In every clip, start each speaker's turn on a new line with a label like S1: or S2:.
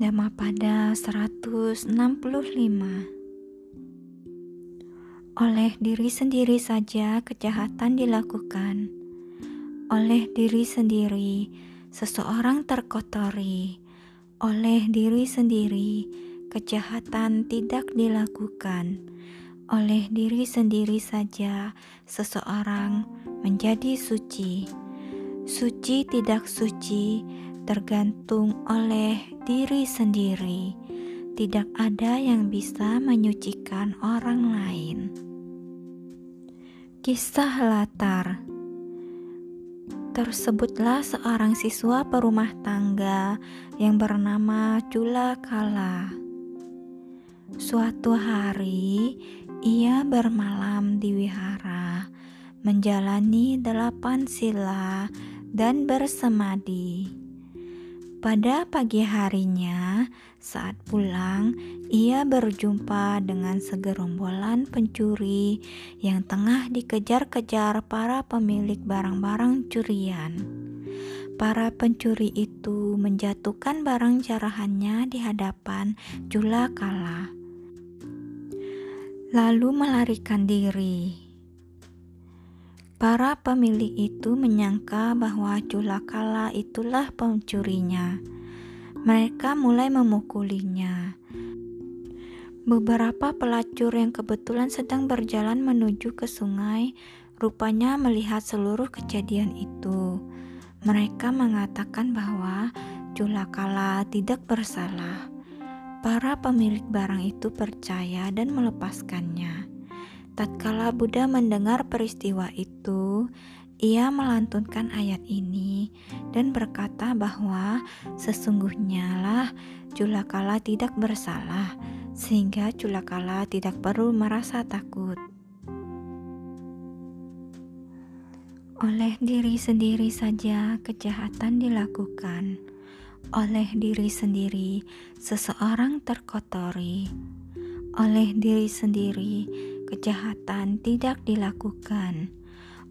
S1: Dhammapada 165 Oleh diri sendiri saja kejahatan dilakukan. Oleh diri sendiri seseorang terkotori. Oleh diri sendiri kejahatan tidak dilakukan. Oleh diri sendiri saja seseorang menjadi suci. Suci tidak suci tergantung oleh diri sendiri. Tidak ada yang bisa menyucikan orang lain. Kisah latar Tersebutlah seorang siswa perumah tangga yang bernama Cula Kala. Suatu hari, ia bermalam di wihara, menjalani delapan sila, dan bersemadi. Pada pagi harinya, saat pulang, ia berjumpa dengan segerombolan pencuri yang tengah dikejar-kejar para pemilik barang-barang curian. Para pencuri itu menjatuhkan barang jarahannya di hadapan Jula Kala, lalu melarikan diri. Para pemilik itu menyangka bahwa Julakala itulah pencurinya. Mereka mulai memukulinya. Beberapa pelacur yang kebetulan sedang berjalan menuju ke sungai rupanya melihat seluruh kejadian itu. Mereka mengatakan bahwa Julakala tidak bersalah. Para pemilik barang itu percaya dan melepaskannya. Tatkala Buddha mendengar peristiwa itu, ia melantunkan ayat ini dan berkata bahwa sesungguhnya lah Julakala tidak bersalah, sehingga Julakala tidak perlu merasa takut. Oleh diri sendiri saja kejahatan dilakukan. Oleh diri sendiri seseorang terkotori. Oleh diri sendiri kejahatan tidak dilakukan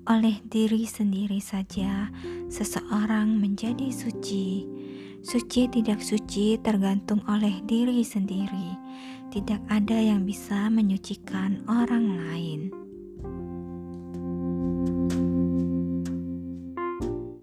S1: oleh diri sendiri saja, seseorang menjadi suci. Suci tidak suci tergantung oleh diri sendiri. Tidak ada yang bisa menyucikan orang lain.